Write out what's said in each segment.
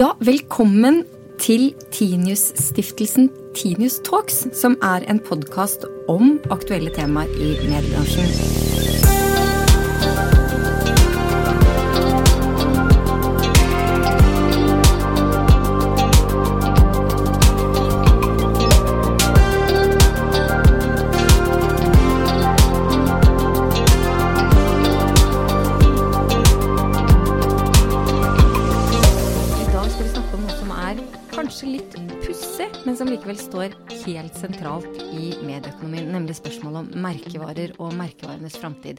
Ja, velkommen til Tinius-stiftelsen Tinius Talks, som er en podkast om aktuelle temaer i mediebransjen. Likevel står helt sentralt i medieøkonomien, nemlig spørsmålet om merkevarer og merkevarenes framtid.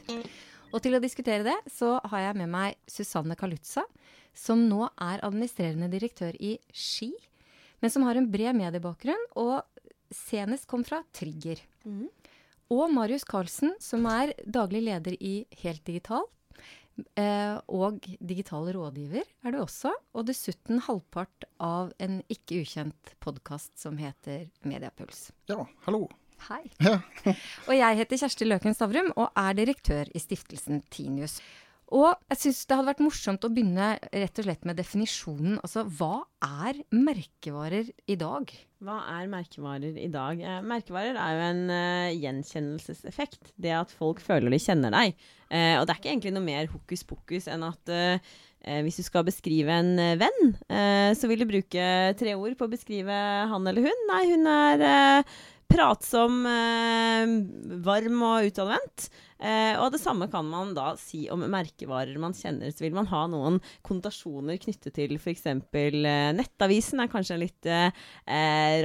Og til å diskutere det, så har jeg med meg Susanne Kalutza, som nå er administrerende direktør i Ski, men som har en bred mediebakgrunn, og senest kom fra Trigger. Og Marius Karlsen, som er daglig leder i Helt Digital, Eh, og digital rådgiver er du også. Og dessuten halvpart av en ikke ukjent podkast som heter Mediapuls. Ja, hallo. Hei. Ja. Og jeg heter Kjersti Løken Stavrum og er direktør i stiftelsen Tinius. Og jeg syns det hadde vært morsomt å begynne rett og slett med definisjonen. Altså hva er merkevarer i dag? Hva er merkevarer i dag? Eh, merkevarer er jo en eh, gjenkjennelseseffekt. Det at folk føler de kjenner deg. Eh, og det er ikke egentlig noe mer hokus pokus enn at eh, eh, hvis du skal beskrive en eh, venn, så vil du bruke tre ord på å beskrive han eller hun. Nei, hun er pratsom, varm og utadvendt. Eh, og det samme kan man da si om merkevarer man kjenner. Så vil man ha noen konnotasjoner knyttet til f.eks. Eh, Nettavisen er kanskje en litt eh,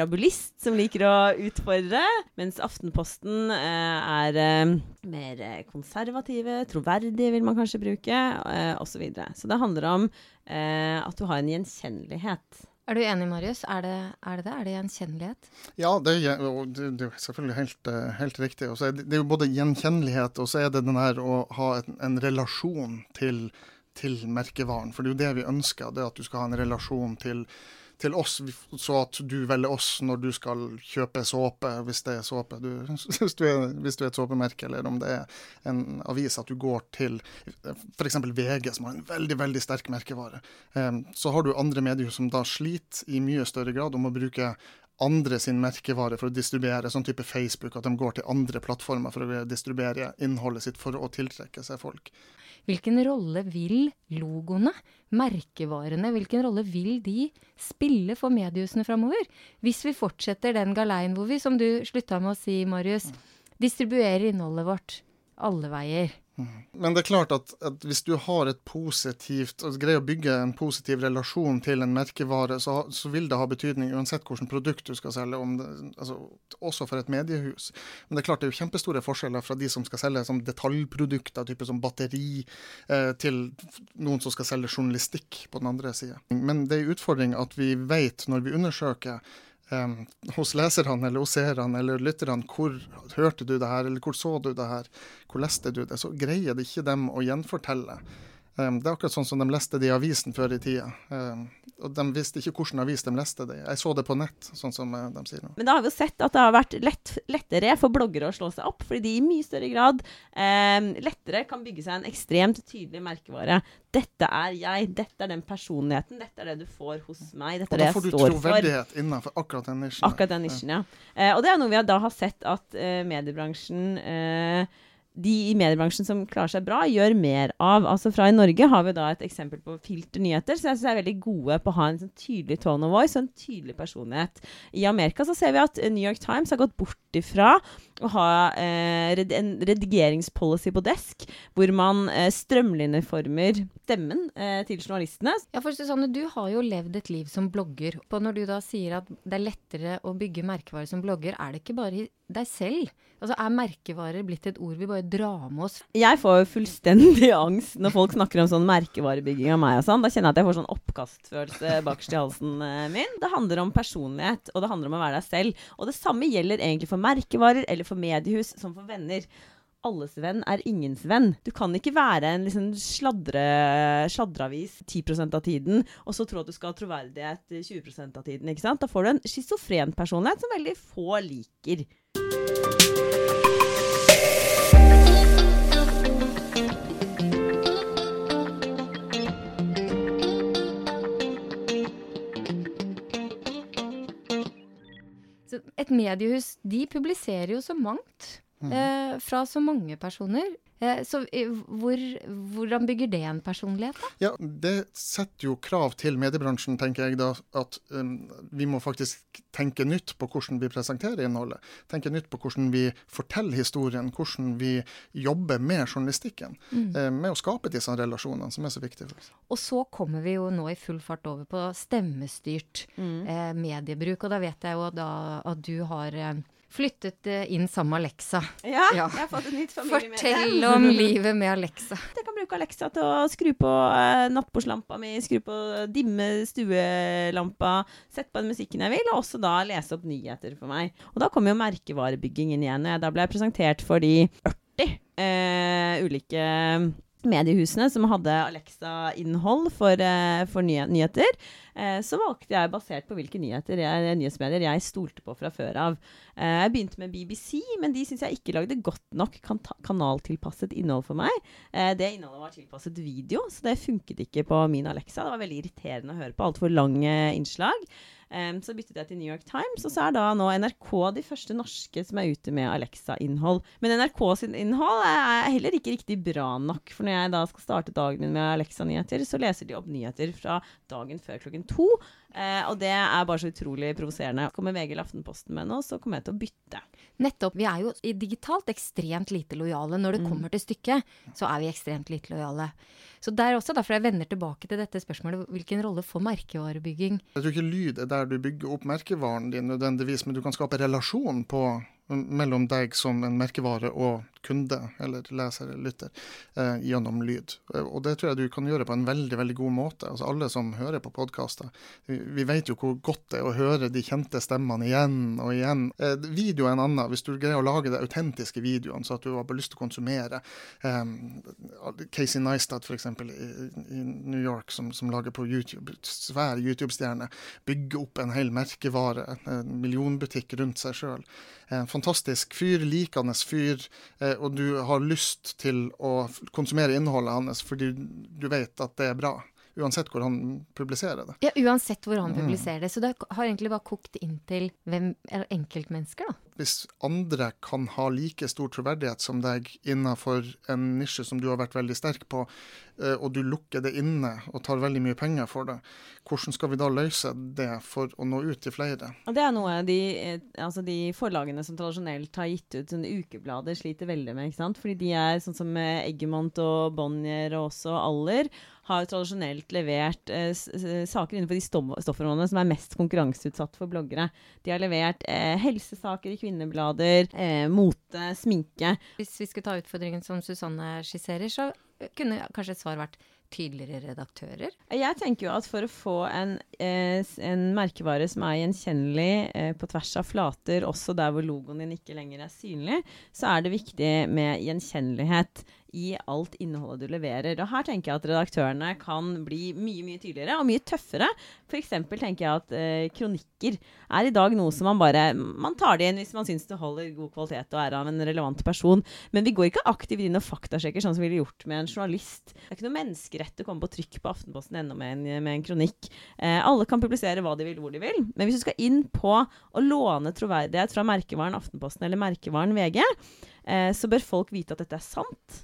rabulist som liker å utfordre. Mens Aftenposten eh, er eh, mer konservative, troverdige vil man kanskje bruke, eh, osv. Så, videre. så det handler om eh, at du har en gjenkjennelighet. Er du enig, Marius? Er det er det? det? Er det gjenkjennelighet? Ja, det er, det, er selvfølgelig helt, eh, helt riktig. Er det, er jo både gjenkjennelighet, og så er det den her å ha en, en relasjon til, til merkevaren. For det er jo det vi ønsker, det at du skal ha en relasjon til, til oss, så at du velger oss når du skal kjøpe såpe, hvis det er såpe. Du, hvis, du er, hvis du er et såpemerke, eller om det er en avis, at du går til f.eks. VG, som har en veldig veldig sterk merkevare. Eh, Så har du andre medier som da sliter i mye større grad om å bruke andre sin merkevare for å distribuere, sånn type Facebook, at de går til andre plattformer for å distribuere innholdet sitt for å tiltrekke seg folk. Hvilken rolle vil logoene, merkevarene, hvilken rolle vil de spille for mediehusene framover? Hvis vi fortsetter den galeien hvor vi, som du slutta med å si, Marius, distribuerer innholdet vårt alle veier. Men det er klart at, at hvis du har et positivt, altså greier å bygge en positiv relasjon til en merkevare, så, så vil det ha betydning uansett hvilket produkt du skal selge, det, altså, også for et mediehus. Men det er klart det er jo kjempestore forskjeller fra de som skal selge som detaljprodukter, type som batteri, eh, til noen som skal selge journalistikk på den andre sida. Men det er en utfordring at vi vet når vi undersøker eh, hos leserne eller hos seerne eller lytterne hvor hørte du det her, eller hvor så du det her, hvor leste du det, så greier det ikke dem å gjenfortelle. Eh, det er akkurat sånn som de leste det i avisen før i tida. Eh, og de visste ikke hvilken avis de leste det i. Jeg så det på nett, sånn som eh, de sier nå. Men da har vi jo sett at det har vært lett, lettere for bloggere å slå seg opp, fordi de i mye større grad eh, lettere kan bygge seg en ekstremt tydelig merkevare. Dette er jeg, dette er den personligheten, dette er det du får hos meg, dette er det jeg står for. Da får du troverdighet innenfor akkurat den nisjen. Akkurat den nisjen, ja. Eh, og det er noe vi da har sett at eh, mediebransjen eh, de i mediebransjen som klarer seg bra, gjør mer av. Altså Fra i Norge har vi da et eksempel på Filter nyheter, så jeg synes er veldig gode på å ha en sånn tydelig tone of voice og en tydelig personlighet. I Amerika så ser vi at New York Times har gått bort ifra å ha eh, en redigeringspolicy på desk, hvor man eh, strømlinjeformer stemmen eh, til journalistene. Ja, for Susanne, du har jo levd et liv som blogger. Og når du da sier at det er lettere å bygge merkevarer som blogger, er det ikke bare deg selv? Altså, Er merkevarer blitt et ord vi bare drar med oss? Jeg får jo fullstendig angst når folk snakker om sånn merkevarebygging av meg og sånn. Da kjenner jeg at jeg får sånn oppkastfølelse bakerst i halsen eh, min. Det handler om personlighet, og det handler om å være deg selv. Og det samme gjelder egentlig for merkevarer eller for mediehus som for venner alles venn er ingens venn. Du kan ikke være en liksom sladre, sladreavis 10 av tiden, og så tro at du skal ha troverdighet 20 av tiden. ikke sant? Da får du en schizofren personlighet som veldig få liker. Et mediehus de publiserer jo så mangt. Eh, fra så mange personer. Eh, så eh, hvor, hvordan bygger det en personlighet, da? Ja, Det setter jo krav til mediebransjen, tenker jeg da. At um, vi må faktisk tenke nytt på hvordan vi presenterer innholdet. Tenke nytt på hvordan vi forteller historien, hvordan vi jobber med journalistikken. Mm. Eh, med å skape disse relasjonene, som er så viktige. Og så kommer vi jo nå i full fart over på stemmestyrt mm. eh, mediebruk. Og da vet jeg jo da at du har eh, flyttet eh, inn sammen med Alexa. Ja, ja. jeg har fått et nytt familiemedlem. Fortell om livet med Alexa. Jeg kan bruke Alexa til å skru på uh, nattbordslampa mi, skru på dimme stuelampa, sette på den musikken jeg vil, og også da lese opp nyheter for meg. Og da kommer jo merkevarebyggingen igjen. og Da ble jeg presentert for de 40 uh, eh, ulike mediehusene som hadde Alexa-innhold for, uh, for nyheter. Eh, så valgte jeg, basert på hvilke nyheter jeg, nyhetsmedier jeg stolte på fra før av. Eh, jeg begynte med BBC, men de syns jeg ikke lagde godt nok kan kanaltilpasset innhold for meg. Eh, det innholdet var tilpasset video, så det funket ikke på min Alexa. Det var veldig irriterende å høre på. Altfor lange innslag. Um, så byttet jeg til New York Times, og så er da nå NRK de første norske som er ute med Alexa-innhold. Men NRK sin innhold er heller ikke riktig bra nok. For når jeg da skal starte dagen min med Alexa-nyheter, så leser de opp nyheter fra dagen før klokken to. Eh, og det er bare så utrolig provoserende. Kommer VG eller Aftenposten med noe, så kommer jeg til å bytte. Nettopp. Vi er jo digitalt ekstremt lite lojale. Når det mm. kommer til stykket, så er vi ekstremt lite lojale. Så det er også derfor jeg vender tilbake til dette spørsmålet. Hvilken rolle får merkevarebygging? Jeg tror ikke lyd er der du bygger opp merkevaren din nødvendigvis, men du kan skape relasjon på mellom deg som en merkevare og kunde, eller leser eller lytter, eh, gjennom lyd. Eh, og det tror jeg du kan gjøre på en veldig veldig god måte. Altså Alle som hører på podkaster, vi, vet jo hvor godt det er å høre de kjente stemmene igjen og igjen. Eh, video er en annen. Hvis du greier å lage de autentiske videoene, så at du har lyst til å konsumere. Eh, Casey Neistat f.eks. I, i New York, som, som lager på YouTube, svær YouTube-stjerne, bygger opp en hel merkevare, en millionbutikk rundt seg sjøl. En fantastisk fyr, likende fyr. Eh, og du har lyst til å konsumere innholdet hans fordi du vet at det er bra. Uansett hvor han publiserer det. Ja, uansett hvor han mm. publiserer det. Så det har egentlig bare kokt inn til hvem, er enkeltmennesker, da. Hvis andre kan ha like stor troverdighet som deg innenfor en nisje som du har vært veldig sterk på, Eh, og du lukker det inne og tar veldig mye penger for det, hvordan skal vi da løse det for å nå ut til flere? Det er noe de, eh, altså de forlagene som tradisjonelt har gitt ut sånne ukeblader, sliter veldig med. ikke sant? Fordi de er sånn som Eggemont og Bonnier og også Aller har tradisjonelt levert eh, saker innenfor de stoffområdene som er mest konkurranseutsatt for bloggere. De har levert eh, helsesaker i kvinneblader, eh, mote, sminke. Hvis vi skulle ta utfordringen som Susanne skisserer, så kunne kanskje et svar vært tydeligere redaktører? Jeg tenker jo at for å få en, eh, en merkevare som er gjenkjennelig eh, på tvers av flater, også der hvor logoen din ikke lenger er synlig, så er det viktig med gjenkjennelighet i alt innholdet du leverer. Og her tenker jeg at redaktørene kan bli mye mye tydeligere og mye tøffere. F.eks. tenker jeg at eh, kronikker er i dag noe som man bare Man tar det inn hvis man syns det holder god kvalitet og er av en relevant person. Men vi går ikke aktivt inn og faktasjekker, sånn som vi ville gjort med en journalist. Det er ikke noe menneskerett å komme på trykk på Aftenposten.no med, med, en kronikk. Eh, alle kan publisere hva de vil, hvor de vil. Men hvis du skal inn på å låne troverdighet fra merkevaren Aftenposten eller merkevaren VG, eh, så bør folk vite at dette er sant.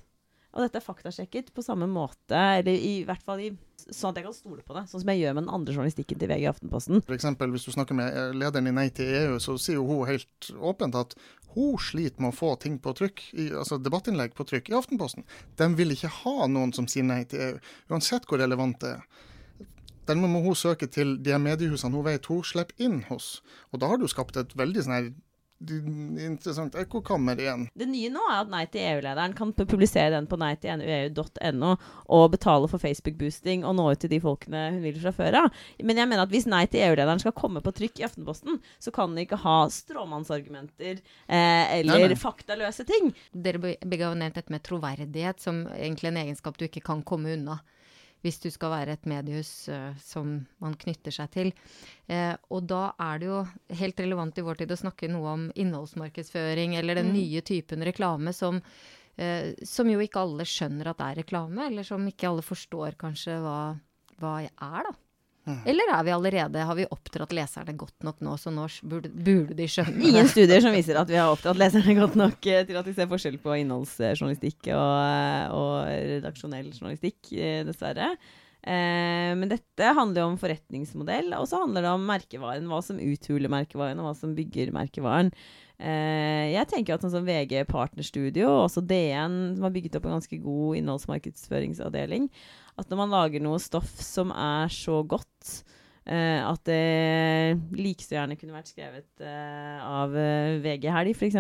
Og dette er faktasjekket på samme måte, eller i hvert fall i, sånn at jeg kan stole på det. Sånn som jeg gjør med den andre journalistikken til VG Aftenposten. For eksempel, hvis du snakker med eh, lederen i Nei til EU, så sier jo hun helt åpent at hun sliter med å få ting på trykk, i, altså debattinnlegg på trykk i Aftenposten. De vil ikke ha noen som sier nei til EU, uansett hvor relevant det er. Dermed må hun søke til de mediehusene hun vet hun slipper inn hos. Og da har du skapt et veldig sånn interessant ekkokammer igjen. Det nye nå er at Nei til EU-lederen kan publisere den på nei til eu.no og betale for Facebook-boosting og nå ut til de folkene hun vil fra før av. Men jeg mener at hvis Nei til EU-lederen skal komme på trykk i Aftenposten, så kan den ikke ha stråmannsargumenter eh, eller nei, nei. faktaløse ting. Dere begge har nevnt dette med troverdighet som egentlig en egenskap du ikke kan komme unna hvis du skal være et mediehus uh, som man knytter seg til. Uh, og da er det jo helt relevant i vår tid å snakke noe om innholdsmarkedsføring, eller den mm. nye typen reklame som, uh, som jo ikke alle skjønner at er reklame, eller som ikke alle forstår kanskje hva, hva er, da. Mm. Eller er vi allerede, har vi oppdratt leserne godt nok nå, så nå burde, burde de skjønne det? Ingen studier som viser at vi har oppdratt leserne godt nok eh, til at de ser forskjell på innholdsjournalistikk og, eh, og redaksjonell journalistikk, eh, dessverre. Eh, men dette handler jo om forretningsmodell, og så handler det om merkevaren. Hva som uthuler merkevaren, og hva som bygger merkevaren. Eh, jeg tenker at sånn som VG Partnerstudio, og også DN, som har bygget opp en ganske god innholdsmarkedsføringsavdeling, at når man lager noe stoff som er så godt eh, at det like så gjerne kunne vært skrevet eh, av VG Helg, f.eks.,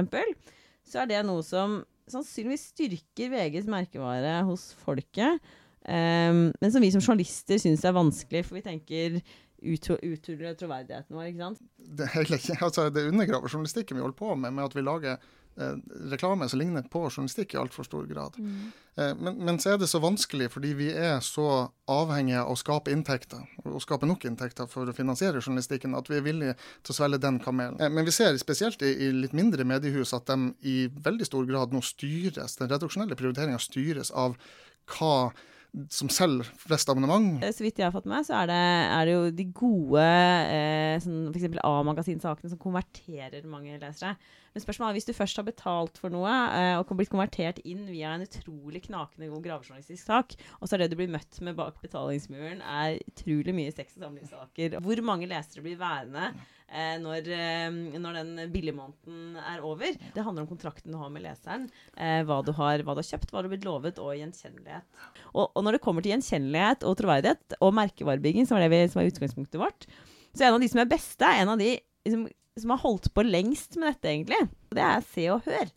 så er det noe som sannsynligvis styrker VGs merkevare hos folket. Um, men som vi som journalister syns er vanskelig, for vi tenker uthuler troverdigheten vår. ikke sant? Det, hele, altså, det undergraver journalistikken vi holder på med, med at vi lager eh, reklame som ligner på journalistikk i altfor stor grad. Mm. Eh, men, men, så er det så vanskelig fordi vi er så avhengige av å skape inntekter, og skape nok inntekter for å finansiere journalistikken, at vi er villige til å svelge den kamelen. Eh, men vi ser spesielt i, i, litt mindre mediehus at de i veldig stor grad nå styres, den redaksjonelle prioriteringa styres av hva som selger flest abonnement. Eh, så vidt jeg har fått med, så er det, er det jo de gode eh, sånn f.eks. A-magasinsakene som konverterer mange lesere. Men spørsmålet er hvis du først har betalt for noe eh, og blitt konvertert inn via en utrolig knakende god gravejournalistisk sak, og så er det du blir møtt med bak betalingsmuren, er utrolig mye sex- og samlivssaker. Hvor mange lesere blir værende eh, når, eh, når, den billigmåneden er over? Det handler om kontrakten du har med leseren, eh, hva, du har, hva, du har, kjøpt, hva du har blitt lovet, og gjenkjennelighet. Og, og, når det kommer til gjenkjennelighet og troverdighet og merkevarebygging, som er, det vi, som er utgangspunktet vårt, så en av de som er beste, er en av de liksom, som har holdt på lengst med dette, egentlig. Det er Se og Hør.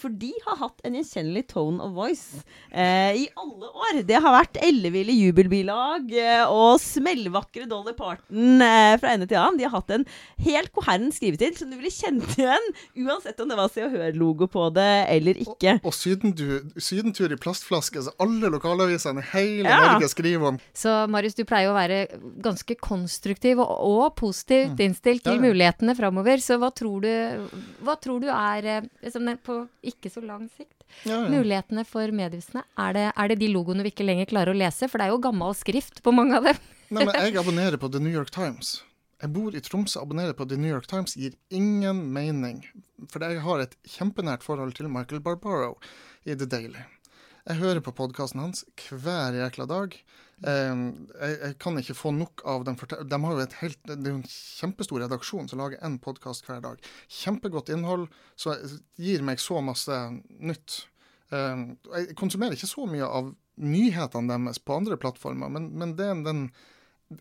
For de har hatt en gjenkjennelig tone of voice eh, i alle år. Det har vært elleville jubelbilag eh, og smellvakre Dolly Parton eh, fra ende til annen. De har hatt en helt koherent skrivetid som du ville kjent igjen, uansett om det var Se og Hør-logo på det eller ikke. Og, og sydentur, sydentur, i plastflaske, så alle lokalavisene i hele ja. Norge skriver om. Så Marius, du pleier å være ganske konstruktiv og, og positivt mm. innstilt til ja, ja. mulighetene framover. Så hva tror du, hva tror du er liksom, på ikke så lang sikt. Ja, ja. Mulighetene for mediehusene, er det, er det, de logoene vi ikke lenger klarer å lese? For det er jo gammel skrift på mange av dem. Nei, men jeg abonnerer på The New York Times. Jeg bor i Tromsø, abonnerer på The New York Times gir ingen mening. For jeg har et kjempenært forhold til Michael Barbaro i The Daily. Jeg hører på podkasten hans hver jækla dag. Um, jeg, kan ikke få nok av dem. De har jo et helt, det er jo en kjempestor redaksjon som lager én podkast hver dag. Kjempegodt innhold, så gir meg så masse nytt. Um, jeg konsumerer ikke så mye av nyhetene deres på andre plattformer, men, men er den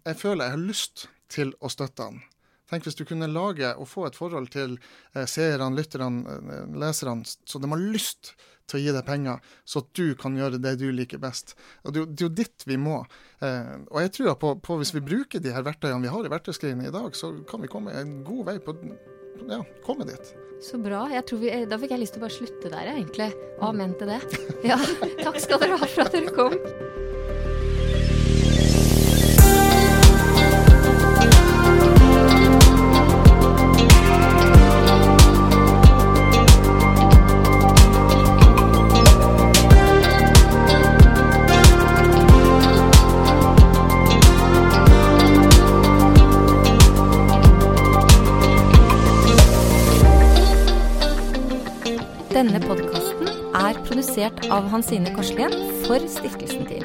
Jeg føler jeg har lyst til å støtte den. Tenk hvis du kunne lage og få et forhold til eh, seerne, lytterne, eh, leserne, så de har lyst til å gi deg penger, så at du kan gjøre det du liker best. Og Det, det er jo dit vi må. Eh, og jeg tror på, på hvis vi bruker de her verktøyene vi har i verktøyskrinet i dag, så kan vi komme en god vei på ja, komme dit. Så bra. Vi, da fikk jeg lyst til å bare slutte der, egentlig. Amen til det. Ja, takk skal dere ha for at dere kom. Av Hansine Korslien for Stiftelsen TIL.